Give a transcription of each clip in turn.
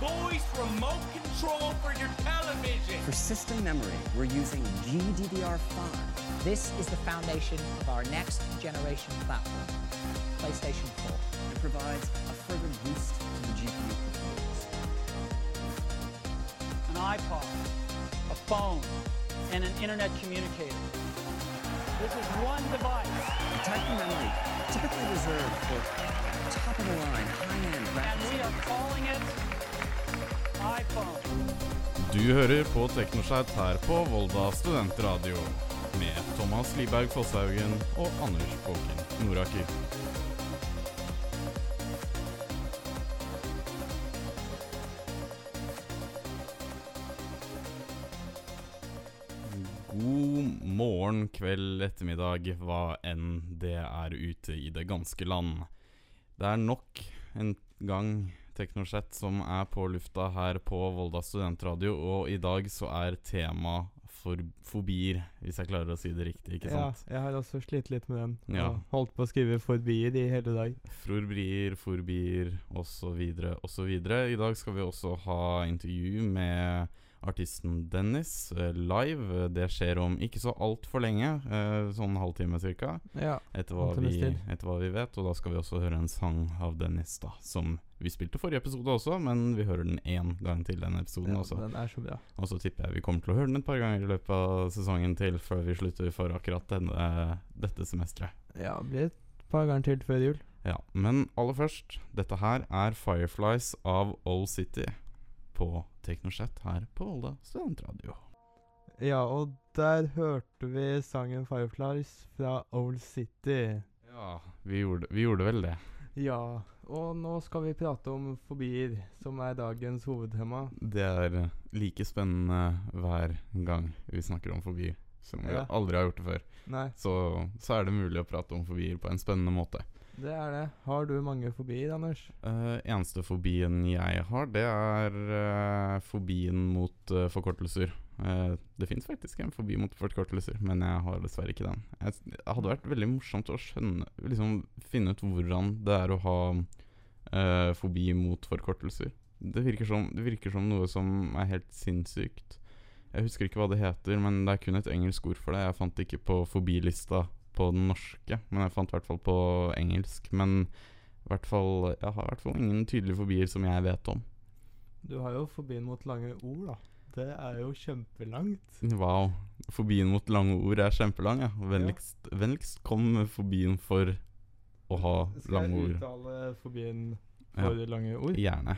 voice remote control for your television. For system memory, we're using GDDR5. This is the foundation of our next generation platform, PlayStation 4. It provides a further boost to the GPU performance. An iPod, a phone, and an internet communicator. This is one device. The type of memory typically reserved for top-of-the-line, high-end And we are calling it iPhone. Du hører på Teknosjeit her på Volda studentradio. Med Thomas Liberg Fosshaugen og Anders Båken Noraker. God morgen, kveld, ettermiddag, hva enn det er ute i det ganske land. Det er nok en gang Teknosjett som er på lufta her på Volda studentradio, og i dag så er tema for fobier, hvis jeg klarer å si det riktig, ikke sant? Ja, jeg har også slitt litt med den. Ja. Og holdt på å skrive forbier i hele dag. Forbier, forbier osv. osv. I dag skal vi også ha intervju med artisten Dennis eh, live. Det skjer om ikke så altfor lenge, eh, sånn halvtime cirka. Ja. Etter hva, vi, etter hva vi vet. Og da skal vi også høre en sang av Dennis, da. Som vi spilte forrige episode også, men vi hører den én gang til, denne episoden. ja, også. den er så bra. Og så tipper jeg vi kommer til å høre den et par ganger i løpet av sesongen til, før vi slutter for akkurat denne, dette semesteret. Ja, det blir et par ganger til før jul. Ja, men aller først, dette her er Fireflies av Old City på Teknosjett her på Volda studentradio. Ja, og der hørte vi sangen 'Fireflies' fra Old City. Ja, vi gjorde, vi gjorde vel det. Ja, og nå skal vi prate om fobier, som er dagens hovedtema. Det er like spennende hver gang vi snakker om fobier, som vi Ja. aldri har gjort det før. Nei, Så, så er det mulig å prate om fobier på en spennende måte. Det er det. Har du mange fobier, Anders? Uh, eneste fobien jeg har, det er uh, fobien mot uh, forkortelser. Det fins faktisk en fobi mot forkortelser, men jeg har dessverre ikke den. Jeg, det hadde vært veldig morsomt å skjønne Liksom finne ut hvordan det er å ha fobi mot forkortelser. Det virker, som, det virker som noe som er helt sinnssykt. Jeg husker ikke hva det heter, men det er kun et engelsk ord for det. Jeg fant det ikke på fobilista på den norske, men jeg fant i hvert fall på engelsk. Men fall, jeg har i hvert fall ingen tydelige fobier som jeg vet om. Du har jo fobien mot lange ord, da. Det er jo kjempelangt. Wow. Fobien mot lange ord er kjempelang, ja. Vennligst, vennligst kom med fobien for å ha Skal lange jeg uttale fobien Ja. for lange ord? Gjerne.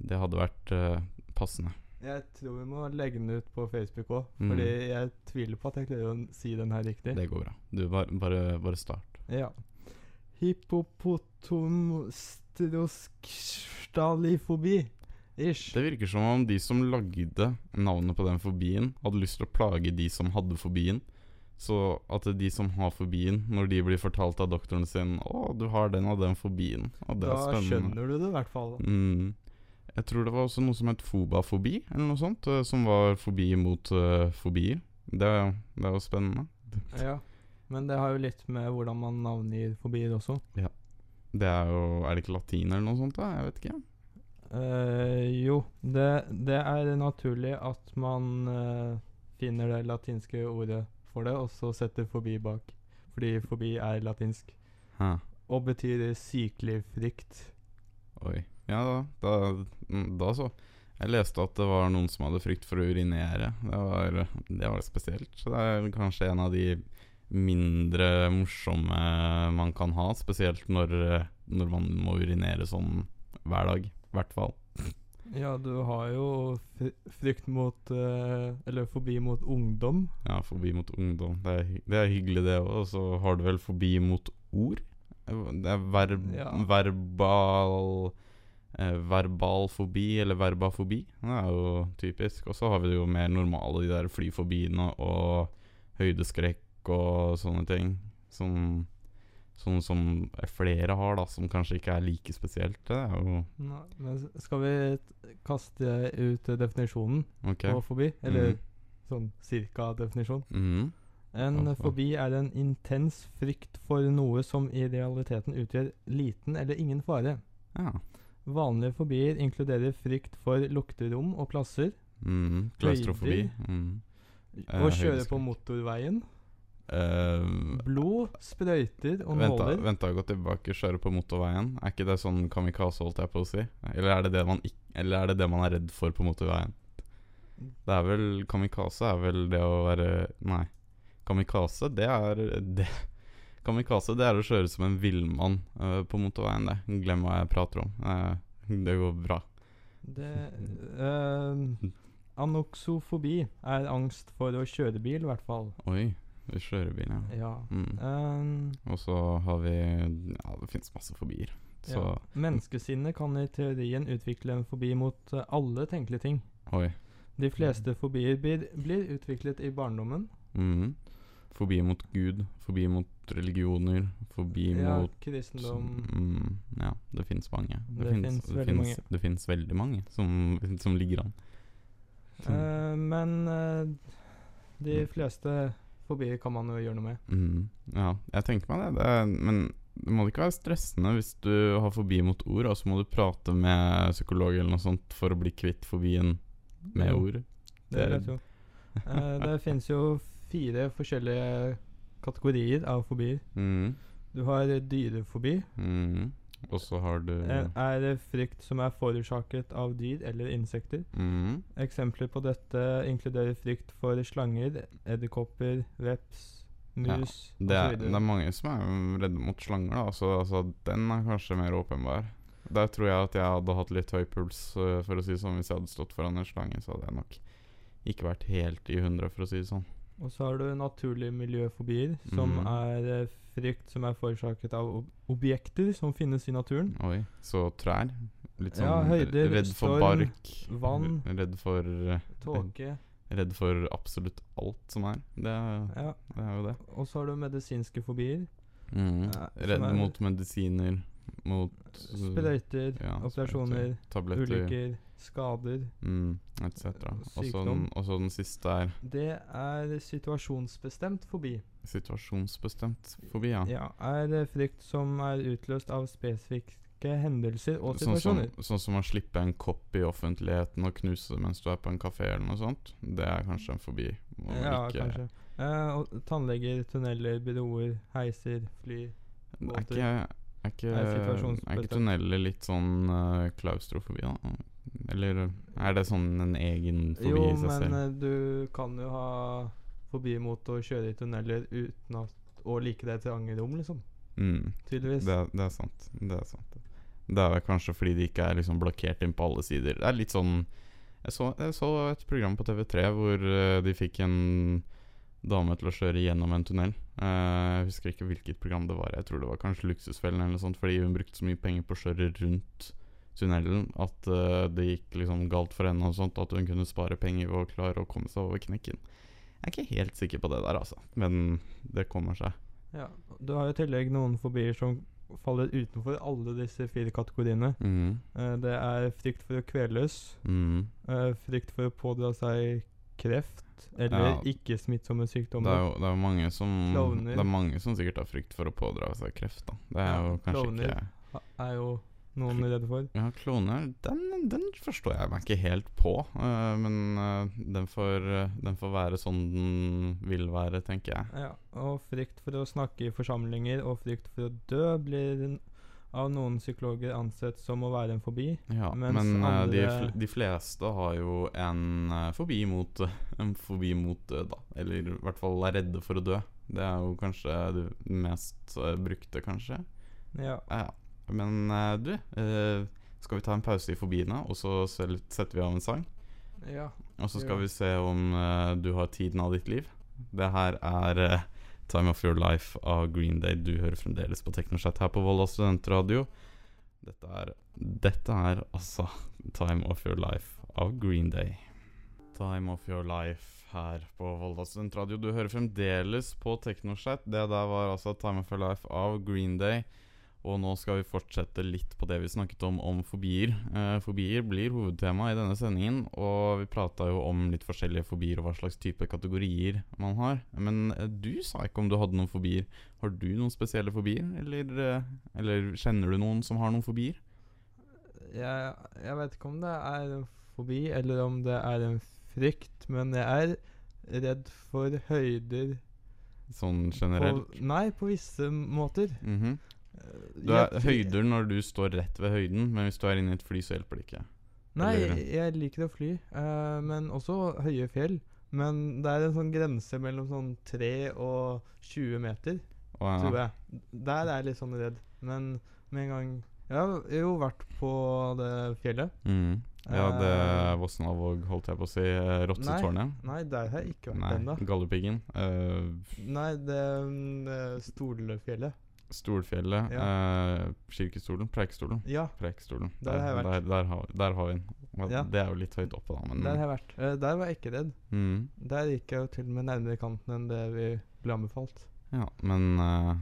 Det hadde vært uh, passende. Jeg tror vi må legge den ut på Facebook òg, Mm. fordi jeg tviler på at jeg klarer å si den her riktig. Det går bra. Du, bare, bare, bare start. Ja. Hippopotomstroskstalifobi. Ish. Det virker som om de som lagde navnet på den fobien, hadde lyst til å plage de som hadde fobien. Så at de som har fobien, når de blir fortalt av doktoren sin 'Å, du har den og den fobien', og det da er spennende. Da skjønner du det i hvert fall. Mm. Jeg tror det var også noe som het fobafobi, eller noe sånt, eh, som var fobi mot uh, fobier. Det, det er jo spennende. Ja. Men det har jo litt med hvordan man navngir fobier også. Ja. Det er jo Er det ikke latin eller noe sånt, da? Jeg vet ikke. Uh, jo, det, det er naturlig at man uh, finner det latinske ordet for det, og så setter fobi bak. Fordi fobi er latinsk. Hæ. Og betyr sykelig frykt. Oi. Ja, da, da, mm, da så. Jeg leste at det var noen som hadde frykt for å urinere. Det var, det var spesielt. Så det er kanskje en av de mindre morsomme man kan ha. Spesielt når, når man må urinere sånn hver dag. I hvert fall. Ja, du har jo frykt mot eh, Eller fobi mot ungdom. Ja, fobi mot ungdom. Det er, det er hyggelig, det òg. Og så har du vel fobi mot ord? Det er verb, Ja. verbal eh, verbal fobi, eller verbafobi. Det er jo typisk. Og så har vi det jo mer normale, de der flyfobiene og høydeskrekk og sånne ting. Som, sånn som flere har, da, som kanskje ikke er like spesielt. Det er jo Nei, men skal vi kaste ut definisjonen okay. på fobi? Eller mm. sånn cirka definisjon? Mm. En fobi er en intens frykt for noe som i realiteten utgjør liten eller ingen fare. Ja. Vanlige fobier inkluderer frykt for lukterom og plasser, Mm, Klaustrofobi. Høyder. Mhm. Eh, å kjøre på motorveien, Uh, blod, sprøyter og Vent nåler. vent da, gå tilbake, kjøre på motorveien. Er ikke det sånn kamikaze, holdt jeg på å si? Eller er det det man, ikk- eller er, det det man er redd for på motorveien? Det er vel Kamikaze er vel det å være Nei. Kamikaze, det er det, Kamikaze, det er å kjøre som en villmann uh, på motorveien, det. Glem hva jeg prater om. Uh, det går bra. Det uh, Anoxofobi er angst for å kjøre bil, i hvert fall. Oi, Kjøre bil, ja. Ja. Mm. Eh, Og så har vi Ja, det fins masse fobier. Så ja. Menneskesinnet kan i teorien utvikle en fobi mot eh, alle tenkelige ting. Oi. De fleste fobier blir, blir utviklet i barndommen. Mhm. Fobi mot Gud, forbi mot religioner, forbi Ja, mot kristendom mm, Ja, det fins mange. Det, Det finnes veldig det veldig mange som, som ligger an. Eh, men uh, de Mm. fleste fobier kan man jo gjøre noe med. Mm, Ja, jeg tenker meg det. det men det må ikke være stressende hvis du har fobi mot ord, og så må du prate med psykolog eller noe sånt for å bli kvitt fobien med ord. Det er det. Eh, det finnes jo fire forskjellige kategorier av fobier. Mm. Du har dyrefobi. Mm. Og så har du Eh, er det frykt som er forårsaket av dyr eller insekter. Mm. Eksempler på dette inkluderer frykt for slanger, edderkopper, veps, mus Det er, det er mange som er redde mot slanger, da. Så altså, den er kanskje mer åpenbar. Der tror jeg at jeg hadde hatt litt høy puls, øh, for å si det sånn. Hvis jeg hadde stått foran en slange, så hadde jeg nok ikke vært helt i hundre, for å si det sånn. Og så har du naturlige miljøfobier, som mm. er eh, frykt som er forårsaket av ob objekter som finnes i naturen. Oi. Så trær. Litt sånn Ja, høyder, redd for storm, bark. vann. Redd for øh, Tåke. Redd for absolutt alt som er. Det, er- Ja. det er jo det. Og så har du medisinske fobier. Mm. Ja, Redd mot medisiner, mot Sprøyter, ja, operasjoner, tabletter. ulykker, skader. Mm, etc. Og så den, siste er Det er situasjonsbestemt fobi. situasjonsbestemt fobi, ja. Ja, er frykt som er utløst av spesifikke hendelser og Sånn som, situasjoner. sånn som å slippe en kopp i offentligheten og knuse det mens du er på en kafé eller noe sånt. Det er kanskje en fobi. Ja, ikke- kanskje. Eh, tannleger, tunneler, byråer, heiser, fly. Er båter. ikke, er ikke, Er er ikke tunneler litt sånn uh, klaustrofobi, da? Eller er det sånn en egen fobi Jo, i seg men Jo, men du kan jo ha fobi mot å kjøre i tunneler uten at å like deg trange rom, liksom. Mm. Tydeligvis. Det, det er sant. Det er sant. Det er kanskje fordi de ikke er liksom blokkert inn på alle sider. Det er litt sånn Jeg så, jeg så et program på TV3 hvor eh, de fikk en dame til å kjøre gjennom en tunnel. Eh, jeg husker ikke hvilket program det var. Jeg tror det var kanskje Luksusfellen eller noe sånt, fordi hun brukte så mye penger på å kjøre rundt tunnelen at uh, det gikk liksom galt for henne og sånt, at hun kunne spare penger å klare å komme seg over knekken. Jeg er ikke helt sikker på det der, altså. Men det kommer seg. Ja. Du har i tillegg noen fobier som faller utenfor alle disse fire kategoriene. Mm. Uh, det er frykt for å kveles, mm. uh, frykt for å pådra seg kreft eller Ja. ikke-smittsomme Det er sykdommer. jo det er mange som. Det er mange som sikkert har frykt for å pådra seg kreft. da Det er Ja, jo kanskje ikke er jo noen redde for. Ja, kloner, den, den forstår jeg meg ikke helt på. Uh, men uh, den, får, øh, den får være sånn den vil være, tenker jeg. Ja, og frykt for å snakke i forsamlinger og frykt for å dø blir av noen psykologer ansett som å være en fobi. Ja, men andre... de, fl de fleste har jo en fobi mot En fobi mot død, da. Eller i hvert fall er redde for å dø. Det er jo kanskje det mest brukte, kanskje. Ja. Ja, men eh, du, eh, skal vi ta en pause i fobiene, og så setter vi av en sang? ja. Og så skal vi se om eh, du har tiden av ditt liv. Det her er Time of Your Life av Green Day. Du hører fremdeles på Teknoshat her på Volda studentradio. Dette er Dette er altså Time of Your Life av Green Day. Time of Your Life her på Volda Studentradio. Du hører fremdeles på Teknoshat. Det der var altså Time of Your Life av Green Day. Og nå skal vi fortsette litt på det vi snakket om om fobier. Eh, fobier blir hovedtema i denne sendingen, og vi prata jo om litt forskjellige fobier og hva slags type kategorier man har. Men eh, du sa ikke om du hadde noen fobier. Har du noen spesielle fobier, eller, eh, eller kjenner du noen som har noen fobier? Jeg, jeg vet ikke om det er en fobi, eller om det er en frykt, men jeg er redd for høyder Sånn generelt? På, nei, på visse måter. Mhm. Eh, Du er høyder når du står rett ved høyden, men hvis du er inne i et fly, så hjelper det ikke. Nei, jeg, jeg liker å fly, uh, men også høye fjell. Men det er en sånn grense mellom sånn 3 og 20 meter, Og, tror jeg. Der er jeg litt sånn redd. Men med en gang Jeg har jo vært på det fjellet. Mm. Ja, det Eh, er Vossenavåg, holdt jeg på å si. eh, Rotsetårnet. Nei, der har jeg ikke vært Nei, ennå. Galdhøpiggen. Uh, Nei, det det eh, Stolfjellet. ja. eh, Kirkestolen. Preikestolen. Ja, Preikestolen. Der vært. Der, der, har, der har vi den. Ja. Det er jo litt høyt oppe, da, men der har jeg vært. Uh, der var jeg ikke redd. mm. Der gikk jeg jo til og med nærmere kanten enn det vi ble anbefalt. Ja, men uh,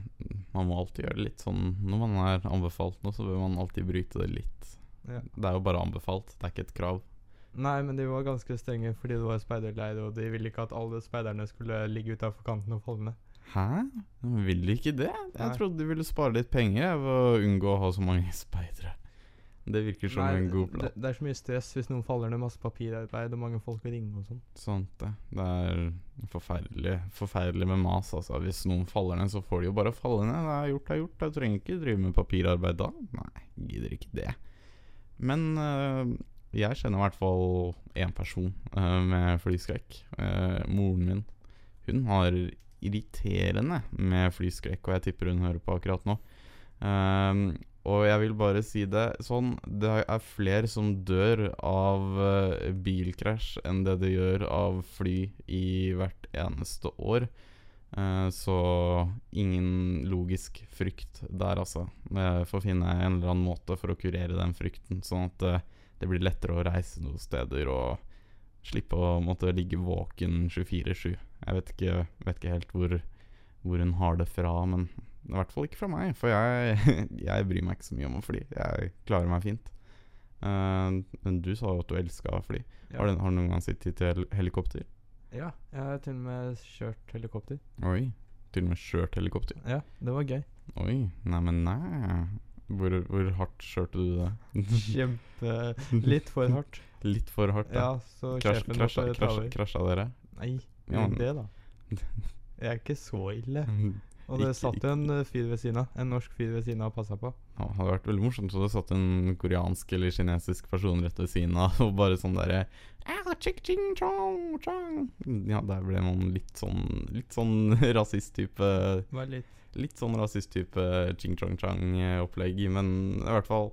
man må alltid gjøre det litt sånn Når man er anbefalt noe, så bør man alltid bryte det litt. Ja. Det er jo bare anbefalt, det er ikke et krav. Nei, men de var ganske strenge fordi det var speiderleir, og de ville ikke at alle speiderne skulle ligge utafor kanten og falle ned. Hæ? Vil de ikke det? Jeg trodde de ville spare litt penger ved å unngå å ha så mange speidere. Det virker som Nei, en god plan. det, det er så mye stress hvis noen faller ned, masse papirarbeid og mange folk vil ringe og sånn. Sant det. Det er forferdelig Forferdelig med mas, altså. Hvis noen faller ned, så får de jo bare falle ned. Det er gjort, det er gjort. Jeg trenger ikke drive med papirarbeid da. Nei, gidder ikke det. Men øh, jeg kjenner i hvert fall én person øh, med flyskrekk. Uh, moren min. Hun har irriterende med flyskrekk, og jeg tipper hun hører på akkurat nå. Um, og jeg vil bare si det sånn Det er flere som dør av uh, bilkrasj enn det det gjør av fly i hvert eneste år. Uh, så ingen logisk frykt der, altså. Jeg får finne en eller annen måte for å kurere den frykten, sånn at uh, det blir lettere å reise noen steder og slippe å måtte ligge våken 24-7. Jeg vet ikke, vet ikke helt hvor, hvor hun har det fra, men i hvert fall ikke fra meg, for jeg, jeg bryr meg ikke så mye om å fly. Jeg klarer meg fint. Uh, men du sa jo at du elska å fly. Har, du, har du noen gang sittet i helikopter? Ja, jeg har til og med kjørt helikopter. Oi. Til og med kjørt helikopter? Ja, det var gøy. Oi. Neimen, nei. Hvor, hvor hardt kjørte du det? Kjempe Litt for hardt. Litt for hardt, da. Ja, så Krasj, sjefen krasja, krasja, krasja dere? Nei, Ja, ikke men- det, da. Jeg er ikke så ille. Og det Ikke- satt jo en eh, fyr ved siden av. En norsk fyr ved siden av og passa på. Ja, det hadde vært veldig morsomt så det satt en koreansk eller kinesisk person rett ved siden av og bare sånn derre «Ah, chik, ching, chong, chong». Ja, der ble man litt sånn Litt sånn rasist-type litt Litt sånn rasist-type ching chong chang-opplegg, men i hvert fall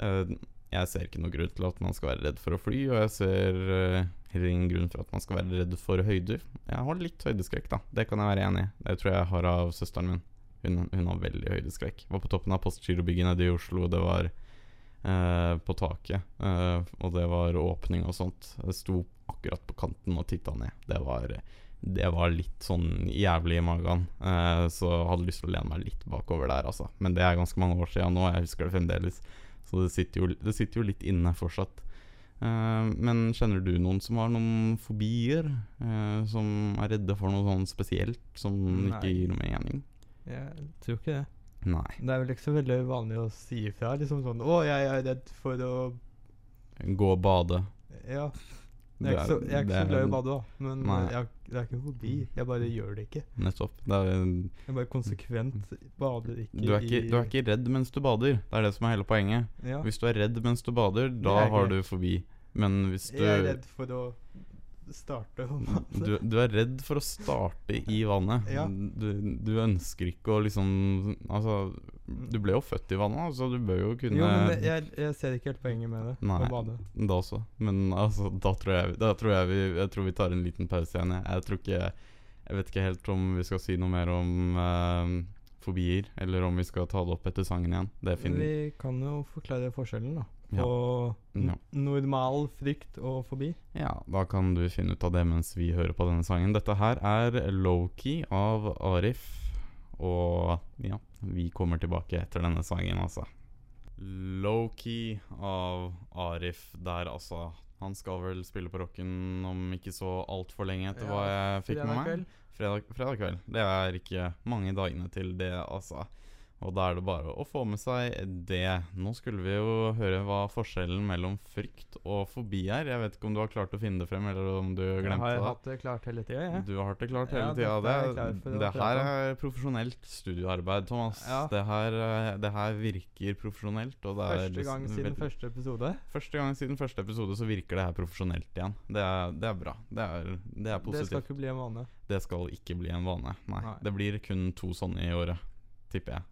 uh, Jeg ser ikke noe grunn til at man skal være redd for å fly, og jeg ser eh, heller ingen grunn for at man skal være redd for høyder. Jeg har litt høydeskrekk, da. Det kan jeg være enig i. Det tror jeg jeg har av søsteren min. Hun, hun har veldig høydeskrekk. Var på toppen av Postgirobygget nede i Oslo, det var eh, på taket, eh, og det var åpning og sånt. Jeg sto akkurat på kanten og titta ned. Det var det var litt sånn jævlig i magen, eh, så hadde lyst til å lene meg litt bakover der, altså. Men det er ganske mange år siden nå, jeg husker det fremdeles. Så det sitter jo, det sitter jo litt inne fortsatt. Eh, men kjenner du noen som har noen fobier? eh, som er redde for noe sånn spesielt som ikke gir noe mening? Jeg tror ikke det. Nei. Det er vel ikke så veldig vanlig å si ifra. Liksom sånn 'Å, jeg er redd for å Gå og bade. Ja. Jeg er ikke så, jeg er ikke så glad i å bade, da. Men Nei. jeg, det er ikke en fobi. Jeg bare gjør det ikke. Nettopp. Det er, Jeg bare konsekvent bader ikke du, er ikke, du er ikke redd mens du bader. Det er det som er hele poenget. ja. Hvis du er redd mens du bader, da har du fobi. Men hvis du Jeg er redd for å starte du, du er redd for å starte i vannet. Ja. Du, du ønsker ikke å liksom Altså, du ble jo født i vannet, så du bør jo kunne Jo, men det, jeg, jeg ser ikke helt poenget med det. Nei. Å bade. Da også. Men altså, da tror jeg, da tror jeg, vi, jeg tror vi tar en liten pause igjen. Jeg, jeg tror ikke Jeg vet ikke helt om vi skal si noe mer om eh, fobier, eller om vi skal ta det opp etter sangen igjen. Vi kan jo forklare forskjellen da Ja. på Ja. normal frykt og fobi. Ja, da kan du finne ut av det mens vi hører på denne sangen. Dette her er Loki av Arif. Og ja, vi kommer tilbake etter denne sangen, altså. Loki av Arif der, altså. Han skal vel spille på rocken om ikke så altfor lenge, etter Ja, hva jeg fikk med fredag meg. kveld. Fredag, fredag kveld. Det er ikke mange dagene til det, altså. Og da er det bare å få med seg det. Nå skulle vi jo høre hva forskjellen mellom frykt og fobi er. Jeg vet ikke om du har klart å finne det frem, eller om du glemte Jeg glemte har hatt det klart hele tida, jeg. Du har hatt det klart Ja, hele tida. dette er Det, det her er profesjonelt studioarbeid, Thomas. Ja. Det, her, eh, det her virker profesjonelt. Og det er Første gang liksom siden veldig- første episode. Første gang siden første episode så virker det her profesjonelt igjen. Det er, det er bra. Det er, det er Det skal ikke bli en vane. Det skal ikke bli en vane. Nei. Nei. Det blir kun to sånne i året, tipper jeg.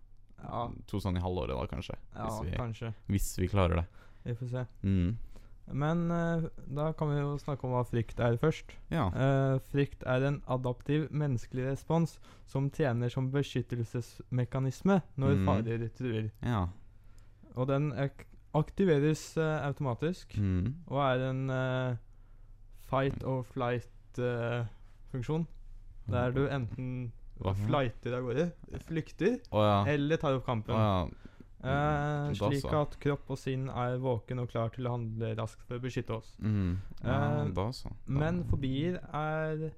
Ja, To sånn i halvåret, da, kanskje. ja hvis, vi, kanskje. hvis vi klarer det. Vi får se. Mm. Men uh, da kan vi jo snakke om hva frykt er først. Ja. Uh, frykt er en adaptiv menneskelig respons som tjener som beskyttelsesmekanisme når Mm. farer truer. ja. Og den ak aktiveres uh, automatisk Mm. og er en fight or flight-funksjon. der du enten Hva noe? flighter av gårde, flykter, oh, ja. eller tar opp kampen. kampen. ja. Eh, slik at kropp og sinn er våken og klar til å handle raskt for å beskytte oss. Mm. ja Eh, da så. Da. Men fobier er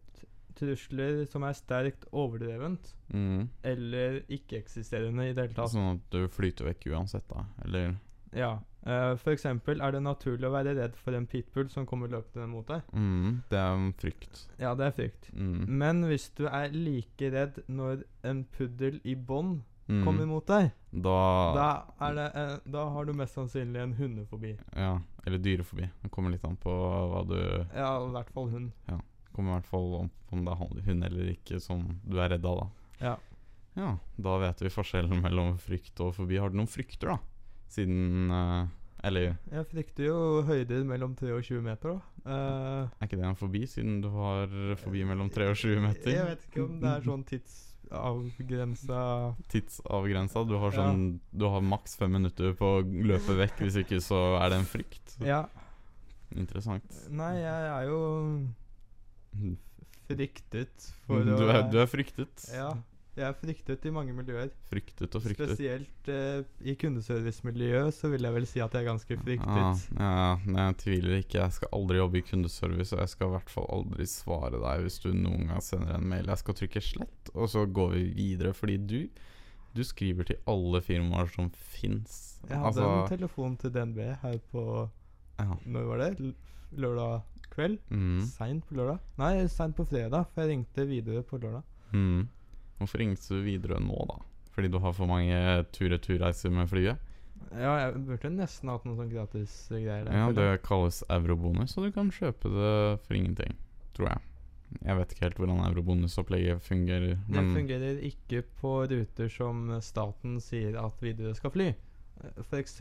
trusler som er sterkt overdrevent mm. eller ikke-eksisterende i det hele tatt. Sånn at du flyter vekk uansett, da? Eller Ja. Uh, for eksempel er det naturlig å være redd for en pitbull som kommer løpende mot deg. mm. Det er en frykt. Ja, det er frykt. Mm. Men hvis du er like redd når en puddel i bånd Mm. kommer mot deg, Da, da, det, uh, da har du mest sannsynlig en hundefobi. Ja. Eller dyrefobi. Det kommer litt an på hva du Ja, i hvert fall hund. Det Kommer i hvert fall om, om det er hund eller ikke som du er redd av, da. Ja. Ja, da vet vi forskjellen mellom frykt og fobi. Har du noen frykter, da? Siden uh, Eller Jeg frykter jo høyder mellom 3 og 20 meter, da. Eh, er ikke det en fobi, siden du har fobi mellom 3 og 20 meter? Jeg vet ikke om det er sånn tidsavgrensa Tidsavgrensa. Du har Ja. sånn Du har maks fem minutter på å løpe vekk, hvis ikke så er det en frykt. Ja. Interessant. Nei, jeg er jo Mm. fryktet for Du å er, du er fryktet. Ja. Jeg er fryktet i mange miljøer. Fryktet og fryktet. Spesielt eh, i kundeservicemiljøet så vil jeg vel si at jeg er ganske fryktet. ja, men jeg tviler ikke. Jeg skal aldri jobbe i kundeservice, og jeg skal i hvert fall aldri svare deg hvis du noen gang sender en mail. Jeg skal trykke slett, og så går vi videre, fordi du Du skriver til alle firmaer som fins. Jeg hadde en telefon til DNB her på ja. Når var det? L lørdag kveld? mm, Seint på lørdag? Nei, seint på fredag, for jeg ringte videre på lørdag. mm. Hvorfor ringte du videre nå, da? Fordi du har for mange tur-retur-reiser med flyet? Ja, jeg burde nesten hatt noen sånn gratis greier der. Ja, det kalles eurobonus, og du kan kjøpe det for ingenting, tror jeg. Jeg vet ikke helt hvordan eurobonusopplegget fungerer, Det fungerer ikke på ruter som staten sier at Widerøe skal fly. F.eks.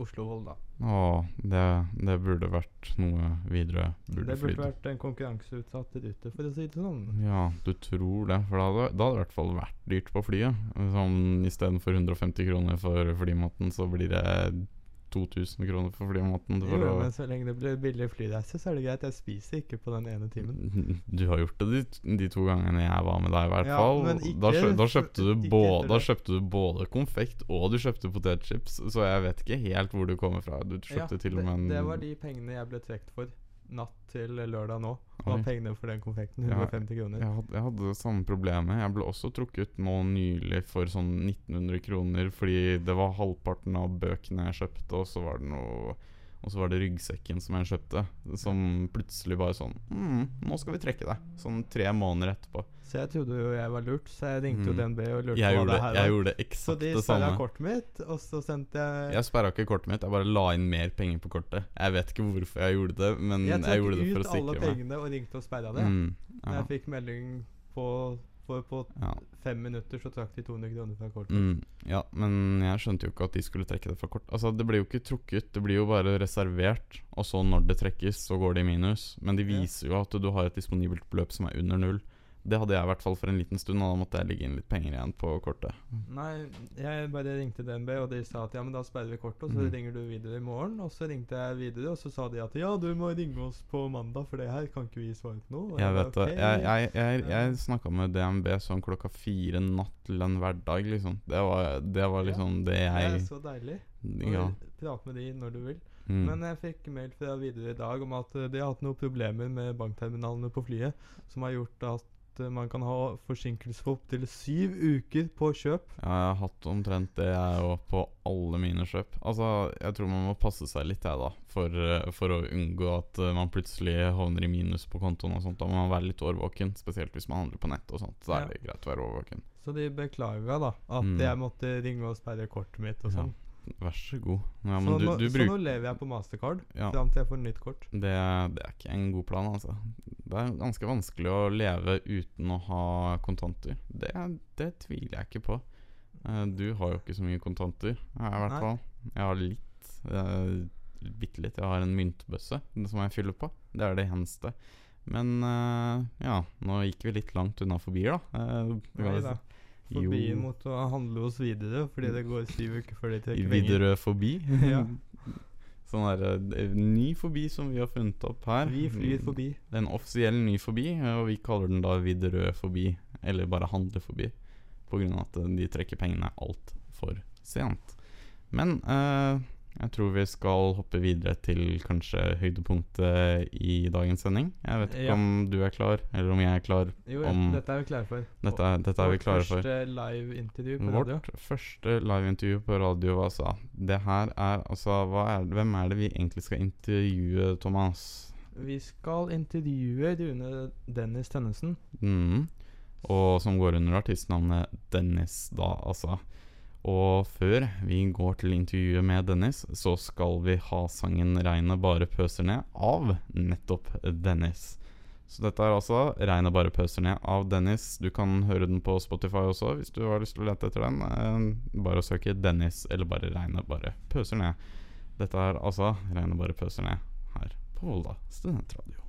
Oslo-Volda. Å, det, det burde vært noe videre burde Det burde burde vært en konkurranseutsatt rute, for å si det sånn. Ja, du tror det. For da hadde, da hadde det i hvert fall vært dyrt på flyet. Sånn Istedenfor 150 kroner for flymaten, så blir det 2000 kroner for flymaten. Jo, å, men så lenge det blir billig flyreise, så er det greit. Jeg spiser ikke på den ene timen. du har gjort det de, de to gangene jeg var med deg, i hvert Ja, fall. men ikke Da, da, kjøpte både, da kjøpte du både konfekt og du kjøpte potetchips, så jeg vet ikke helt hvor du kommer fra. Du Ja, kjøpte til og med en det, det var de pengene jeg ble trukket for natt til lørdag nå. Var pengene for den konfekten. Ja, 150 kroner. Jeg hadde, jeg hadde det samme problemet. Jeg ble også trukket nå nylig for sånn 1900 kroner fordi det var halvparten av bøkene jeg kjøpte, og så var det noe Og så var det ryggsekken som jeg kjøpte, som plutselig bare sånn mm, 'Nå skal vi trekke deg.' Sånn tre måneder etterpå. Så jeg trodde jo jeg var lurt, så jeg ringte jo Mm. DNB og lurte Jeg på hva gjorde, det her jeg gjorde Så eksakt de det sperra samme. kortet mitt, og så sendte jeg Jeg sperra ikke kortet mitt, jeg bare la inn mer penger på kortet. Jeg vet ikke hvorfor jeg gjorde det, men Jeg jeg, gjorde det for å sikre meg. Jeg tok ut alle pengene og ringte og sperra det. Mm, jeg fikk melding på For på ja. fem minutter så trakk de 200 kroner fra kortet. Mm, ja, men jeg skjønte jo ikke at de skulle trekke det fra kort. Altså, Det blir jo ikke trukket, det blir jo bare reservert. Og så når det trekkes, så går det i minus. Men de Ja. viser jo at du har et disponibelt beløp som er under null. Det hadde jeg i hvert fall for en liten stund, og da måtte jeg legge inn litt penger igjen på kortet. Nei, jeg bare ringte DNB, og de sa at ja, men da sperrer vi kortet, og så mm. ringer du videre i morgen. Og så ringte jeg videre, og så sa de at ja, du må ringe oss på mandag, for det her kan ikke vi svare på noe. Jeg vet det. Okay. Jeg, jeg, jeg, jeg snakka med DNB sånn klokka fire natt til en hverdag, liksom. Det var, det var Ja. liksom det Det er så deilig. Ja. Prate med de når du vil. Mm. Men jeg fikk mail fra videre i dag om at eh, de har hatt noen problemer med bankterminalene på flyet, som har gjort at eh, man kan ha forsinkelse på opptil syv uker på kjøp. Ja, jeg har hatt omtrent det jeg òg på alle mine kjøp. Altså, jeg tror man må passe seg litt, jeg, da. For, eh, for å unngå at eh, man plutselig havner i minus på kontoen og sånt. Da må man være litt årvåken, spesielt hvis man handler på nett og sånt. Så Ja. er det greit å være årvåken. Så de beklaga da at Mm. jeg måtte ringe og sperre kortet mitt og Ja, sånn. Vær så god. Ja, så, du, nå, du så nå lever jeg på mastercard ja, fram til jeg får nytt kort. det, det er ikke en god plan, altså. Det er ganske vanskelig å leve uten å ha kontanter. Det, det tviler jeg ikke på. Uh, Du har jo ikke så mye kontanter, jeg i hvert fall. Jeg har litt. Uh, Bitte litt. Jeg har en myntbøsse som jeg fyller på. Det er det eneste. Men uh, ja, nå gikk vi litt langt unna forbi, da. Uh, Nei da. Forbi Jo. mot å handle oss videre, fordi det går syv uker før de trekker penger. Widerøe forbi. Ja. sånn der, eh, ny forbi som vi har funnet opp her. Vi flyr forbi. Det er en offisiell ny forbi, eh, og vi kaller den da Widerøe forbi, eller bare handle forbi, av at eh, de trekker pengene altfor sent. Men eh, jeg tror vi skal hoppe videre til kanskje høydepunktet i dagens sending. Jeg vet ikke Ja. om du er klar, eller om jeg er klar. Jo, ja, Om- dette er vi klare for. Dette er, dette er vi klare for. Vårt første live-intervju på radio. Vårt første liveintervju på radio, altså. Det her er altså hva er, Hvem er det vi egentlig skal intervjue, Thomas? Vi skal intervjue Rune Dennis Tønnesen. Mm. Og som går under artistnavnet Dennis, da, altså. Og før vi går til intervjuet med Dennis, så skal vi ha sangen 'Regnet bare pøser ned' av nettopp Dennis. Så dette er altså 'Regnet bare pøser ned' av Dennis. Du kan høre den på Spotify også, hvis du har lyst til å lete etter den. Eh, bare å søke 'Dennis' eller bare 'Regnet bare pøser ned'. Dette er altså 'Regnet bare pøser ned' her på Volda studentradio.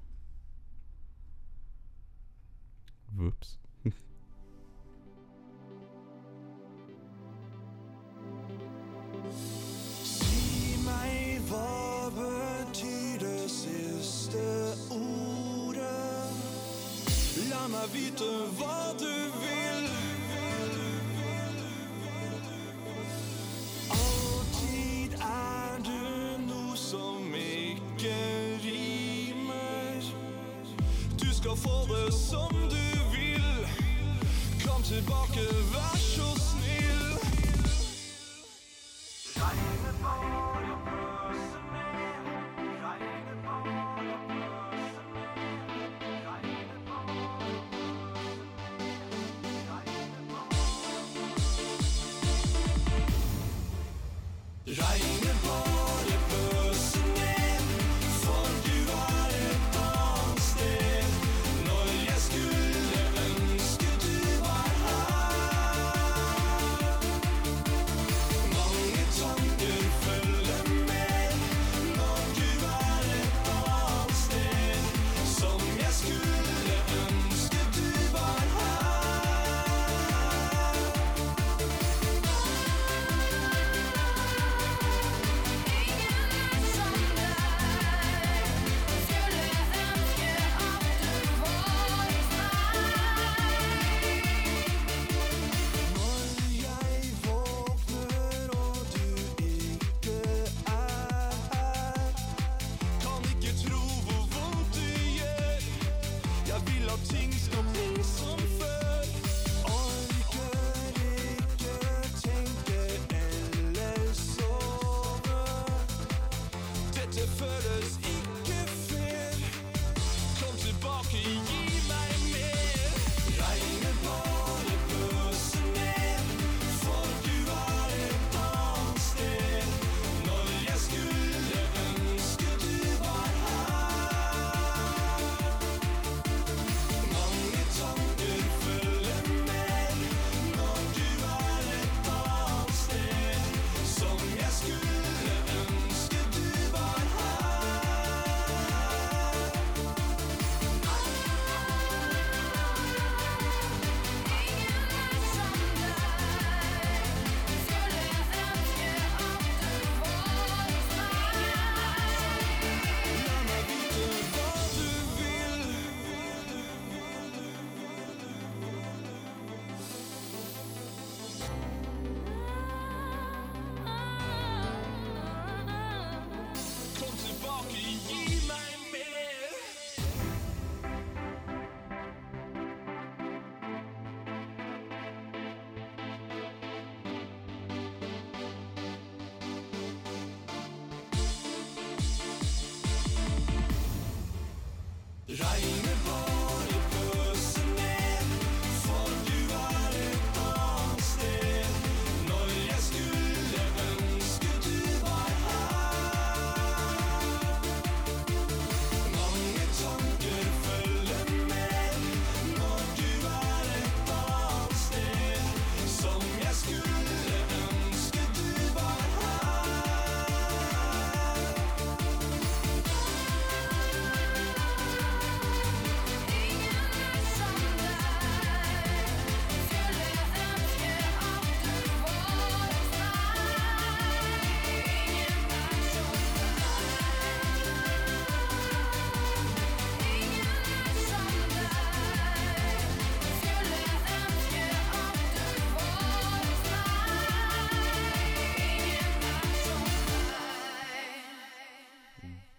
Whoops. La meg vite hva du vil. Er du noe som ikke rimer. Du skal få det som du vil. Kom tilbake, vær så snill.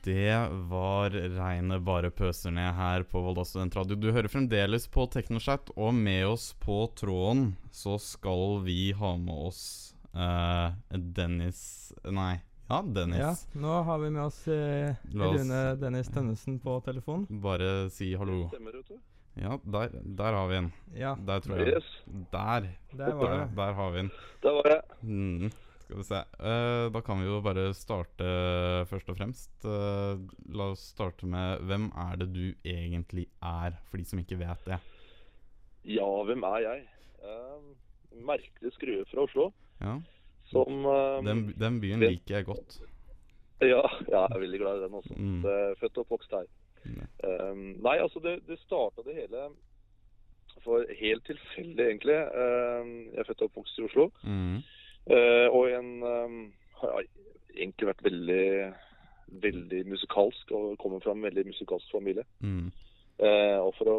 Det var regnet bare pøser ned her på Volda studentradio. Du hører fremdeles på Teknoshat, og med oss på tråden så skal vi ha med oss uh, Dennis Nei, ja, Dennis. Ja, nå har vi med oss eh, oss- Rune Dennis Tønnesen på telefon. Bare si hallo. Stemmer, vet du. Ja, der, der har vi en. Ja, Der tror jeg. Yes, Der. der var Der, det. der har vi en. der var jeg. Mm, skal vi se. Uh, da kan vi jo bare starte først og fremst. Uh, la oss starte med hvem er det du egentlig er, for de som ikke vet det? Ja, hvem er jeg? Uh, merkelig skrue fra Oslo. Ja, Som Den, den byen det- liker jeg godt. ja, ja, jeg er veldig glad i den også. Mm. Født og oppvokst her. Mm. Eh, nei, altså det, det starta det hele for helt tilfeldig, egentlig. Jeg er født og oppvokst i Oslo. Mm. Eh, og en eh, har egentlig vært veldig veldig musikalsk og kommer fra en veldig musikalsk familie. Mm. Eh, og for å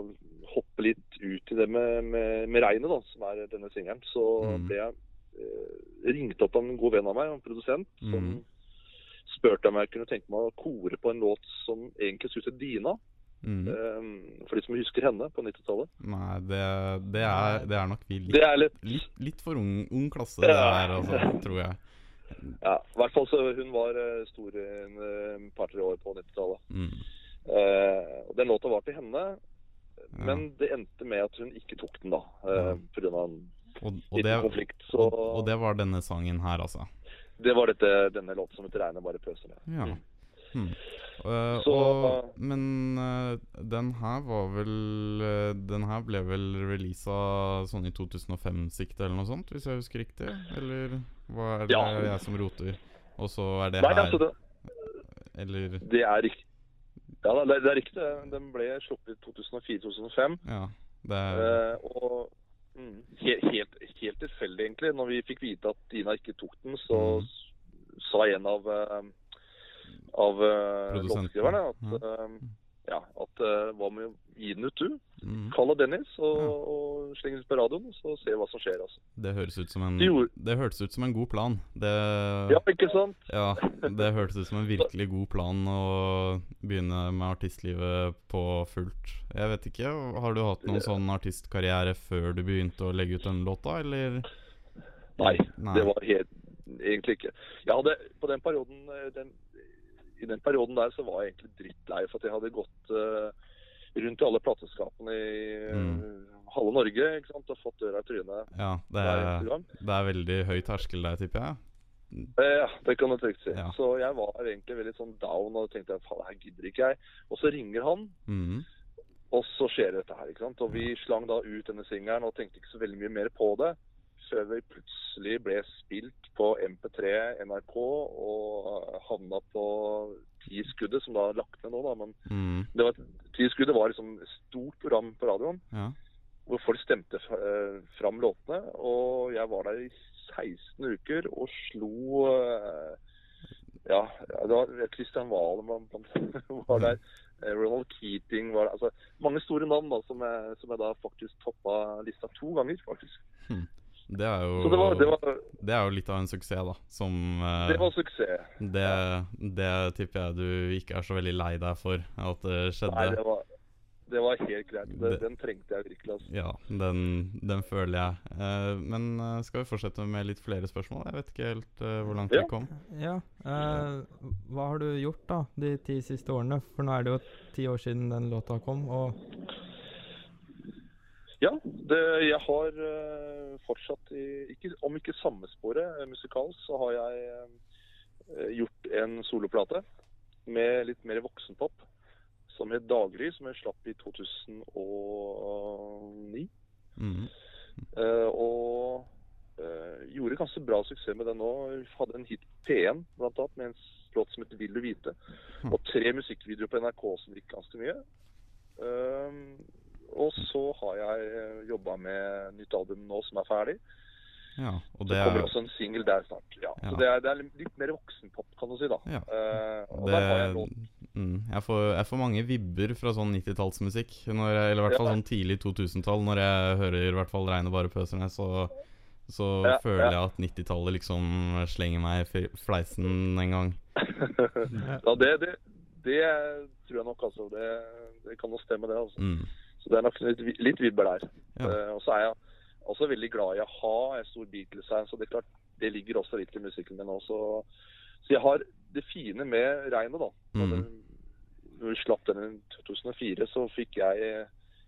hoppe litt ut i det med, med, med regnet, da, som er denne singelen, så Mm. ble jeg eh, ringt opp av en god venn av meg, en produsent, som Mm. spurte om jeg kunne tenke meg å kore på en låt som egentlig skulle hete Dina. Mm. Um, for de som husker henne på 90-tallet. Nei, det, det, er, det er nok vi litt, Det er litt litt, litt for ung, ung klasse, det Ja. der, altså, tror jeg. Ja, i hvert fall så hun var eh, stor i en eh, par-tre år på 90-tallet. Mm. Uh, den låta var til henne, Ja. men det endte med at hun ikke tok den, da. Uh, av en Og, og, liten det, konflikt. Så og, og det var denne sangen her, altså. det var dette, denne låta som heter 'Regnet bare pøser ned'. Ja. Mm. Eh, Så- og, men uh, den her var vel uh, Den her ble vel releasa sånn i 2005-sikte eller noe sånt, hvis jeg husker riktig? Eller hva er det Ja. jeg som roter? Og så er det Nei, her altså det, Eller det er riktig. Ja, det, det er riktig. Den ble sluppet i 2004-2005. Ja. Det er Eh, og mm, helt, helt, helt tilfeldig, egentlig. Når vi fikk vite at Dina ikke tok den, så Mm. sa en av uh, av uh, låtskriverne at uh, ja, at uh, hva med å gi den ut, du? mm, Kall det Dennis, og, Ja. og sleng den ut på radioen, så se hva som skjer. altså. Det høres ut som en Det hørtes ut som en god plan. Det Ja, ikke sant? Ja, det hørtes ut som en virkelig god plan å begynne med artistlivet på fullt. Jeg vet ikke, Har du hatt noen sånn artistkarriere før du begynte å legge ut denne låta, eller? Nei, Nei. det var helt egentlig ikke. Jeg hadde på den perioden den, I den perioden der så var jeg egentlig drittlei for at jeg hadde gått eh, rundt i alle plateskapene i Mm. halve Norge ikke sant, og fått døra i trynet Ja, det er, det er veldig høy terskel der, tipper jeg. Eh, Ja, det kan du trygt si. Ja. Så jeg var egentlig veldig sånn down og tenkte faen, her gidder ikke jeg. Og så ringer han, Mm. og så skjer dette her. ikke sant? Og vi slang da ut denne singelen og tenkte ikke så veldig mye mer på det. Vi plutselig ble spilt på MP3 NRK og havna på Ti-skuddet, som da er lagt ned nå, da. Men mm. det var, Ti-skuddet var liksom et stort program på radioen Ja. hvor folk stemte eh, fram låtene. Og jeg var der i 16 uker og slo eh, Ja, det var Christian Valen var der. Ronald Keating var der. Altså mange store navn da, som jeg, som jeg da faktisk toppa lista to ganger, faktisk. Det er jo Så det var, det var, det er jo litt av en suksess, da. Som eh, det var suksess. det, det tipper jeg du ikke er så veldig lei deg for at det skjedde. Nei, det var det var helt greit. Den trengte jeg virkelig. Altså. Ja, den, den føler jeg. Eh, men eh, skal vi fortsette med litt flere spørsmål? Jeg vet ikke helt eh, hvor langt Ja. kom. Ja. eh, hva har du gjort da de ti siste årene? For nå er det jo ti år siden den låta kom, og Ja, det, jeg har eh, fortsatt i, ikke, Om ikke samme sporet uh, musikalsk, så har jeg eh, gjort en soloplate med litt mer voksenpop som het 'Daggry', som jeg slapp i 2009. Mhm. uh, og uh, gjorde ganske bra suksess med den nå. Hadde en hit P1 blant annet, med en låt som heter 'Vil du vite'. Og tre musikkvideoer på NRK som gikk ganske mye. Eh, og så har jeg jobba med nytt album nå som er ferdig. Ja, og Så det kommer er også en singel der snart. Ja. Ja. Så det er, det er litt mer voksenpop, kan du si. da. Ja. uh, og det, der har jeg lov mm, jeg, får, jeg får mange vibber fra sånn 90-tallsmusikk. Eller i hvert fall sånn tidlig 2000-tall. Når jeg hører i hvert fall Reine bare pøserne, så, så Ja, føler jeg at 90-tallet liksom slenger meg i fleisen en gang. ja, det, det, det tror jeg nok, altså. Det, det kan nok stemme, det. altså. Mm. Så det er nok litt, litt vibber der. Ja. Uh, og så er jeg også veldig glad i a-ha. Jeg er stor Beatles-fan, så det er klart, det ligger også litt i musikken min også. Så jeg har det fine med regnet, da. Mm. den, når vi slapp den i 2004, så fikk jeg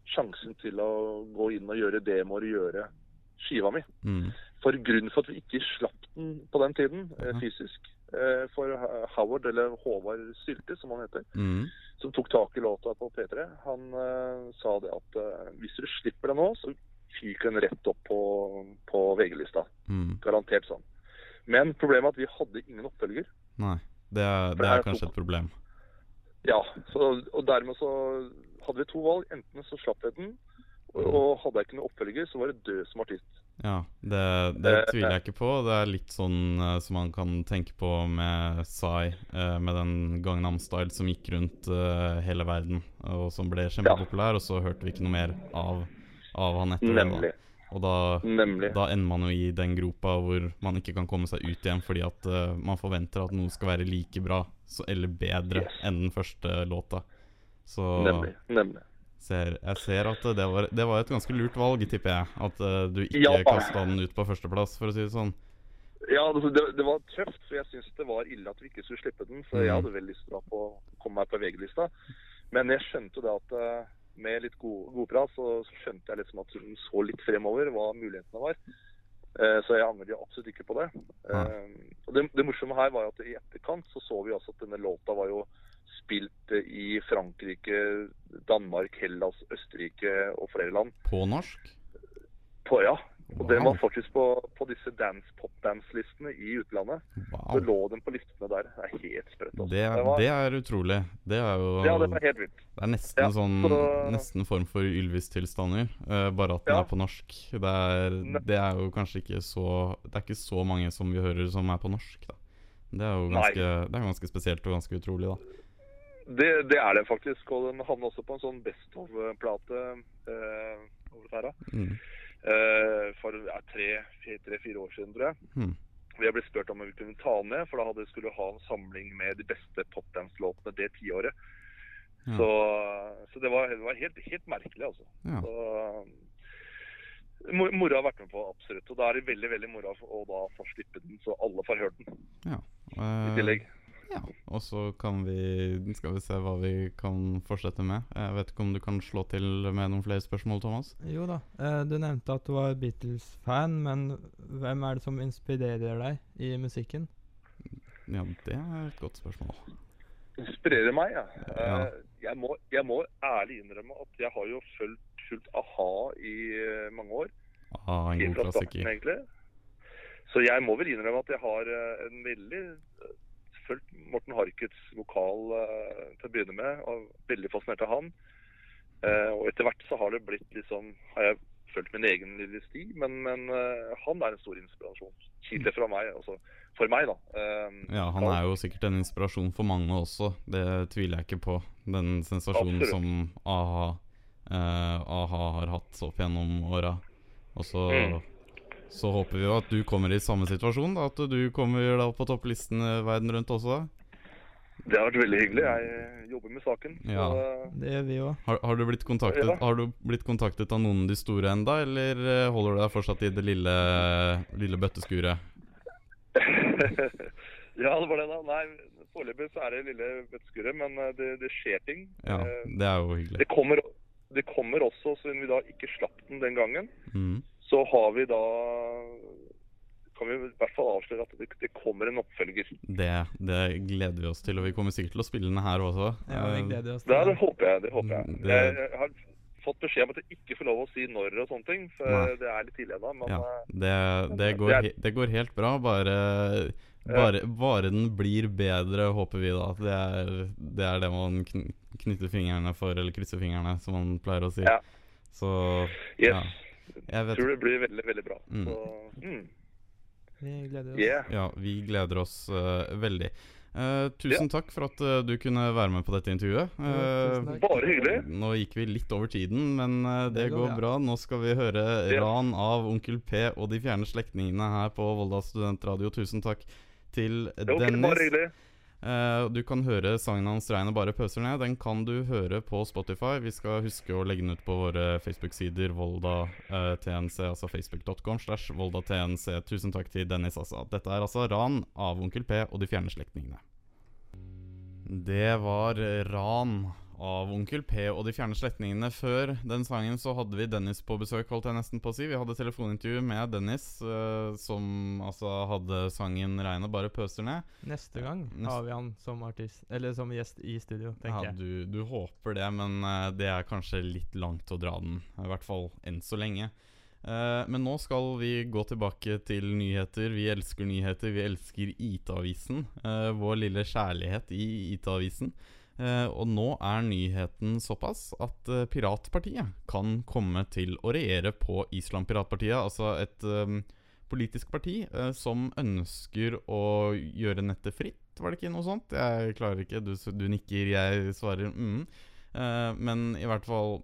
sjansen til å gå inn og gjøre demoer og gjøre skiva mi. Mm. For grunnen for at vi ikke slapp den på den tiden, eh, Mhm. fysisk, for Howard, eller Håvard Sylte, som han heter, Mm. som tok tak i låta på P3, han eh, sa det at eh, hvis du slipper den nå, så fyker den rett opp på, på VG-lista. Mm. Garantert sånn. Men problemet er at vi hadde ingen oppfølger. Nei, det er, det det er kanskje et problem. Ja, så, og dermed så hadde vi to valg. Enten så slapp jeg den, og, og hadde jeg ikke noen oppfølger, så var det død som artist. Ja, det, det Eh, tviler jeg ikke på. Det er litt sånn uh, som man kan tenke på med Psy, uh, med den Gangnam Style som gikk rundt uh, hele verden, og som ble kjempepopulær, og så hørte vi ikke noe mer av, av han etter Nemlig. det. da. Og da, Nemlig. da ender man jo i den gropa hvor man ikke kan komme seg ut igjen fordi at man forventer at noe skal være like bra så, eller bedre Yes. enn den første låta. Så Nemlig. Nemlig. Ser, jeg ser at det var, det var et ganske lurt valg, tipper jeg. At uh, du ikke Ja. kasta den ut på førsteplass, for å si det sånn. Ja, altså, det, det var tøft, for jeg syns det var ille at vi ikke skulle slippe den. For jeg Mm. hadde veldig lyst til å komme meg på VG-lista. Men jeg skjønte det at eh, med litt god, godprat, så, så skjønte jeg liksom at hun så litt fremover hva mulighetene var. Eh, så jeg angrer absolutt ikke på det. Og det, det morsomme her var jo at i etterkant så så vi også at denne låta var jo i Frankrike, Danmark, Hellas, Østerrike og flere land. På norsk? På, ja. Og den var faktisk på, på disse dance, pop-dance-listene i utlandet. Wow. Så lå den på listene der. Det er helt sprøtt. altså. Det, er- det er utrolig. Det er jo ja, det var helt vilt. Det er nesten Ja, sånn så- Nesten form for Ylvis-tilstander, uh, bare at den Ja. er på norsk. Det er, det er jo kanskje ikke så Det er ikke så mange som vi hører som er på norsk, da. Det er jo ganske, det er ganske spesielt og ganske utrolig, da. Det, det er det faktisk. Og den havner også på en sånn Best of-plate. Eh, over her. Mm. Eh, for ja, tre-fire år siden, tror jeg. Mm. Vi ble spurt om vi kunne ta den med, for da hadde vi skulle ha en samling med de beste popdance-låtene det tiåret. Ja. Så, så det var, det var helt, helt merkelig, altså. Ja. Så, mo- moro har vært med på, absolutt. Og da er det veldig veldig moro å da få slippe den, så alle får hørt den Ja. i Eh, tillegg. Ja, og så kan vi Skal vi se hva vi kan fortsette med. Jeg vet ikke om du kan slå til med noen flere spørsmål, Thomas? Jo da. Eh, du nevnte at du var Beatles-fan, men hvem er det som inspirerer deg i musikken? Ja, det er et godt spørsmål. Inspirerer meg, ja. Ja. Eh, Jeg, må, jeg må ærlig innrømme at jeg har jo fulgt, fulgt a-ha i eh, mange år. Aha, en god klassiker. starten. Så jeg må vel innrømme at jeg har en veldig fulgt Morten Harkets vokal eh, til å begynne med, og veldig fascinert av han. Eh, og etter hvert så har det blitt liksom Har jeg fulgt min egen lille sti, men, men eh, han er en stor inspirasjon. Kilde fra meg, altså. For meg, da. Ja, han er jo sikkert en inspirasjon for mange også, det tviler jeg ikke på. Den sensasjonen Absolutt. som a-ha a-ha har hatt opp gjennom åra. Og så, Mm. Så håper vi jo at du kommer i samme situasjon, da. At du kommer da på topplisten eh, verden rundt også. Det har vært veldig hyggelig. Jeg jobber med saken. Ja. Så, Det gjør vi òg. Har, har, du blitt kontaktet, Ja. har du blitt kontaktet av noen av de store enda, eller eh, holder du deg fortsatt i det lille, lille bøtteskuret? ja, det var det, da. Nei, foreløpig så er det lille bøtteskuret, men eh, det, det skjer ting. Ja, Eh, det er jo hyggelig. Det kommer, det kommer også, siden vi da ikke slapp den den gangen, Mm. Så har vi da kan vi i hvert fall avsløre at det, det kommer en oppfølger. Det, det gleder vi oss til, og vi kommer sikkert til å spille den her også. Ja, vi Eh, gleder oss til det håper jeg. det håper jeg. Mm, det- Jeg, jeg har fått beskjed om at jeg ikke får lov å si når og sånne ting, for Nei. det er litt tidlig ennå. Men Ja, eh, det, det, det går, er- det går helt bra. Bare, bare, bare den blir bedre, håper vi da. Det er det, er det man knytter fingrene for, eller krysser fingrene, som man pleier å si. Ja. Så yes, ja. Jeg vet tror det blir veldig, veldig bra. Mm. Så, mm, Vi gleder oss. yeah. Ja, vi gleder oss uh, veldig. Uh, tusen takk for at uh, du kunne være med på dette intervjuet. Uh, Eh. Bare hyggelig. nå gikk vi litt over tiden, men det, Det går går bra. Nå skal vi høre Ja. ran av Onkel P og de fjerne slektningene her på Volda studentradio. Tusen takk til Dennis var bare Dennis. Eh, du kan høre sangen hans 'Regnet bare pøser ned'. Den kan du høre på Spotify. Vi skal huske å legge den ut på våre Facebook-sider. Volda uh, TNC, altså facebook.com slash Volda Tusen takk til Dennis, altså. Dette er altså 'Ran' av Onkel P og de fjerne slektningene. Det var 'Ran' av Onkel P og de fjerne slektningene. Før den sangen så hadde vi Dennis på besøk, holdt jeg nesten på å si. Vi hadde telefonintervju med Dennis, eh, som altså hadde sangen 'Regnet bare pøser ned'. Neste gang Neste- har vi han som artist, eller som gjest i studio, tenker Ja, jeg. du, du håper det, men eh, det er kanskje litt langt å dra den. I hvert fall enn så lenge. Eh, men nå skal vi gå tilbake til nyheter. Vi elsker nyheter. Vi elsker IT-avisen. eh, vår lille kjærlighet i IT-avisen. Eh, og nå er nyheten såpass at eh, Piratpartiet kan komme til å regjere på Island Piratpartiet. Altså et um, politisk parti uh, som ønsker å gjøre nettet fritt. Var det ikke noe sånt? Jeg klarer ikke. Du, du nikker, jeg svarer mm. Uh, men i hvert fall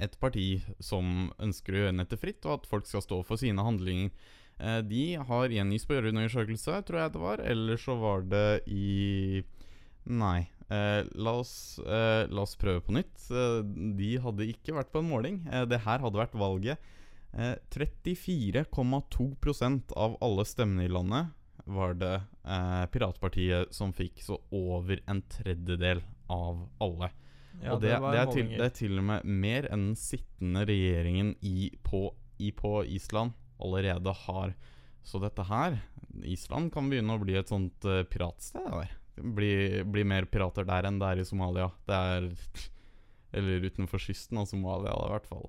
et parti som ønsker å gjøre nettet fritt, og at folk skal stå for sine handlinger. Uh, de har i en ny tror jeg det var, eller så var det i Nei. Eh, la, oss, eh, la oss prøve på nytt. Eh, de hadde ikke vært på en måling. Eh, det her hadde vært valget. Eh, 34,2% av alle stemmene i landet var det eh, Piratpartiet som fikk, så over en tredjedel av alle. Ja, og det, det, det, er til, det er til og med mer enn den sittende regjeringen i, på, i, på Island allerede har. Så dette her Island kan begynne å bli et sånt uh, piratsted. Der. Bli, bli mer pirater der enn det er i Somalia. Det er Eller utenfor kysten av Somalia, da, i hvert fall.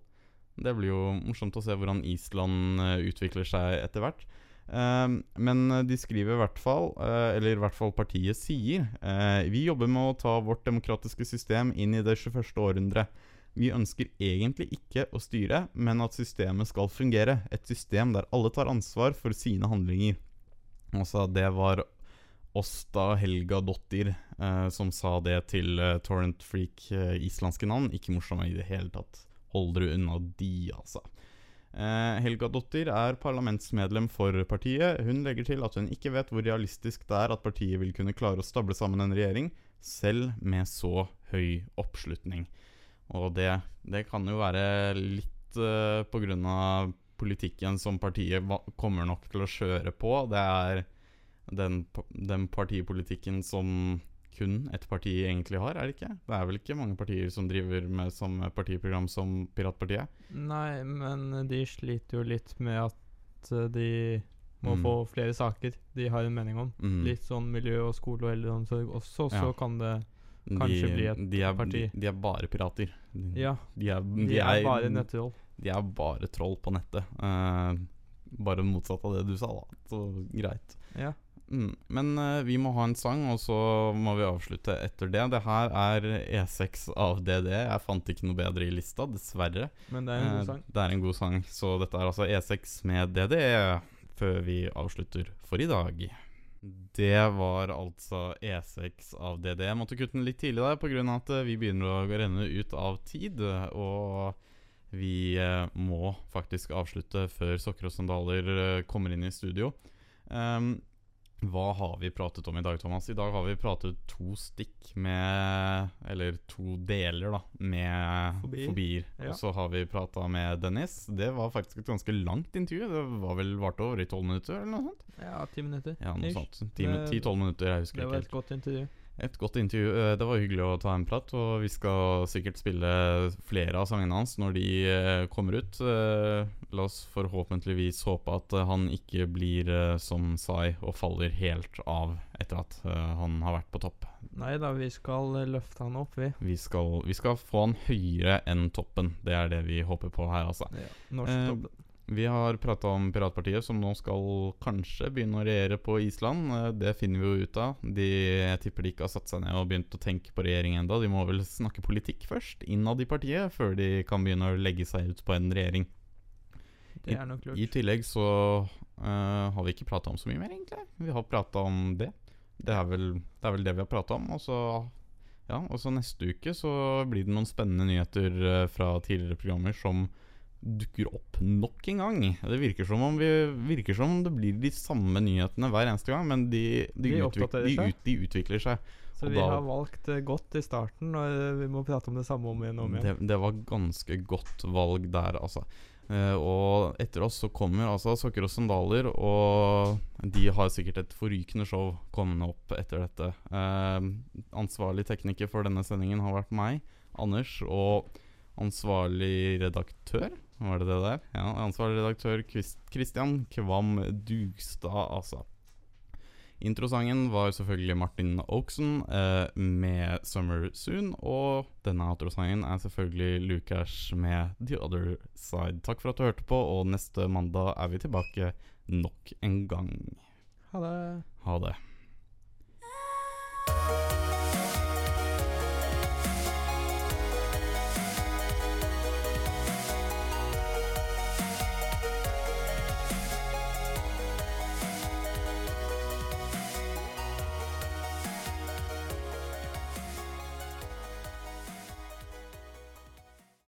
Det blir jo morsomt å se hvordan Island eh, utvikler seg etter hvert. Eh, men de skriver i hvert fall, eh, eller i hvert fall partiet sier, eh, vi jobber med å ta vårt demokratiske system inn i det 21. århundre. Vi ønsker egentlig ikke å styre, men at systemet skal fungere. Et system der alle tar ansvar for sine handlinger. Altså, det var Åsta Helga Dottir eh, som sa det til eh, Torrent Freak, eh, islandske navn. Ikke morsomme i det hele tatt. Hold dere unna de, altså. Eh, Helga Dottir er parlamentsmedlem for partiet. Hun legger til at hun ikke vet hvor realistisk det er at partiet vil kunne klare å stable sammen en regjering, selv med så høy oppslutning. Og det, det kan jo være litt uh, på grunn av politikken som partiet kommer nok til å kjøre på. Det er den, den partipolitikken som kun ett parti egentlig har, er det ikke? Det er vel ikke mange partier som driver med samme partiprogram som Piratpartiet? Nei, men de sliter jo litt med at eh, de må Mm. få flere saker de har en mening om. Mm. Litt sånn miljø og skole og eldreomsorg også, så Ja. kan det kanskje de, bli et de er, parti. De, de er bare pirater. Ja. de er, De er bare nettroll. De er bare troll på nettet. Uh, bare motsatt av det du sa, da. Så greit. Ja. Mm. Men uh, vi må ha en sang, og så må vi avslutte etter det. Det her er E6 av DD. Jeg fant ikke noe bedre i lista, dessverre. Men det er en god sang. sang. Det er en god sang. Så dette er altså E6 med DD før vi avslutter for i dag. Det var altså E6 av DD. Jeg måtte kutte den litt tidlig der pga. at eh, vi begynner å renne ut av tid. Og vi uh, må faktisk avslutte før sokker og sandaler eh, kommer inn i studio. Ehm, Hva har vi pratet om i dag, Thomas? I dag har vi pratet to stikk med Eller to deler, da, med Fobier. fobier. Ja. Og så har vi prata med Dennis. Det var faktisk et ganske langt intervju. Det var vel varte over i tolv minutter, eller noe sånt? Ja, ti minutter. Ja, noe ish. sånt. Ti-tolv minutter, jeg husker ikke helt. Det var et godt intervju. Et godt intervju. Eh, Det var hyggelig å ta en prat, og vi skal sikkert spille flere av sangene hans når de eh, kommer ut. Eh, La oss forhåpentligvis håpe at eh, han ikke blir eh, som Sai og faller helt av etter at eh, han har vært på topp. Nei da, vi skal eh, løfte han opp, vi. Vi skal, vi skal få han høyere enn toppen. Det er det vi håper på her, altså. Ja, norsk Eh, toppen. Vi har prata om Piratpartiet, som nå skal kanskje begynne å regjere på Island. Eh, Det finner vi jo ut av. De, jeg tipper de ikke har satt seg ned og begynt å tenke på regjering enda De må vel snakke politikk først, innad i partiet, før de kan begynne å legge seg ut på en regjering. Det er nok lurt. I tillegg så uh, har vi ikke prata om så mye mer, egentlig. Vi har prata om det. Det er vel det, er vel det vi har prata om. Og så ja, og så neste uke så blir det noen spennende nyheter eh, fra tidligere programmer som dukker opp nok en gang. Det virker som om, vi, virker som om det blir de samme nyhetene hver eneste gang, men de, de, De utvik, de, ut, utvikler seg. Så og vi da- har valgt eh, godt i starten, og eh, vi må prate om det samme om igjen og om igjen. Det, det var ganske godt valg der, altså. Eh, og etter oss så kommer altså Sokker og sandaler, og de har sikkert et forrykende show kommende opp etter dette. Eh, ansvarlig tekniker for denne sendingen har vært meg, Anders, og ansvarlig redaktør Var det det der? Ja, ansvarlig redaktør Kristian Kvam Dugstad, altså. Introsangen var selvfølgelig Martin Oakson eh, med 'Summer Soon'. Og denne outrosangen er selvfølgelig Lukas med 'The Other Side'. Takk for at du hørte på, og neste mandag er vi tilbake nok en gang. Ha det. Ha det.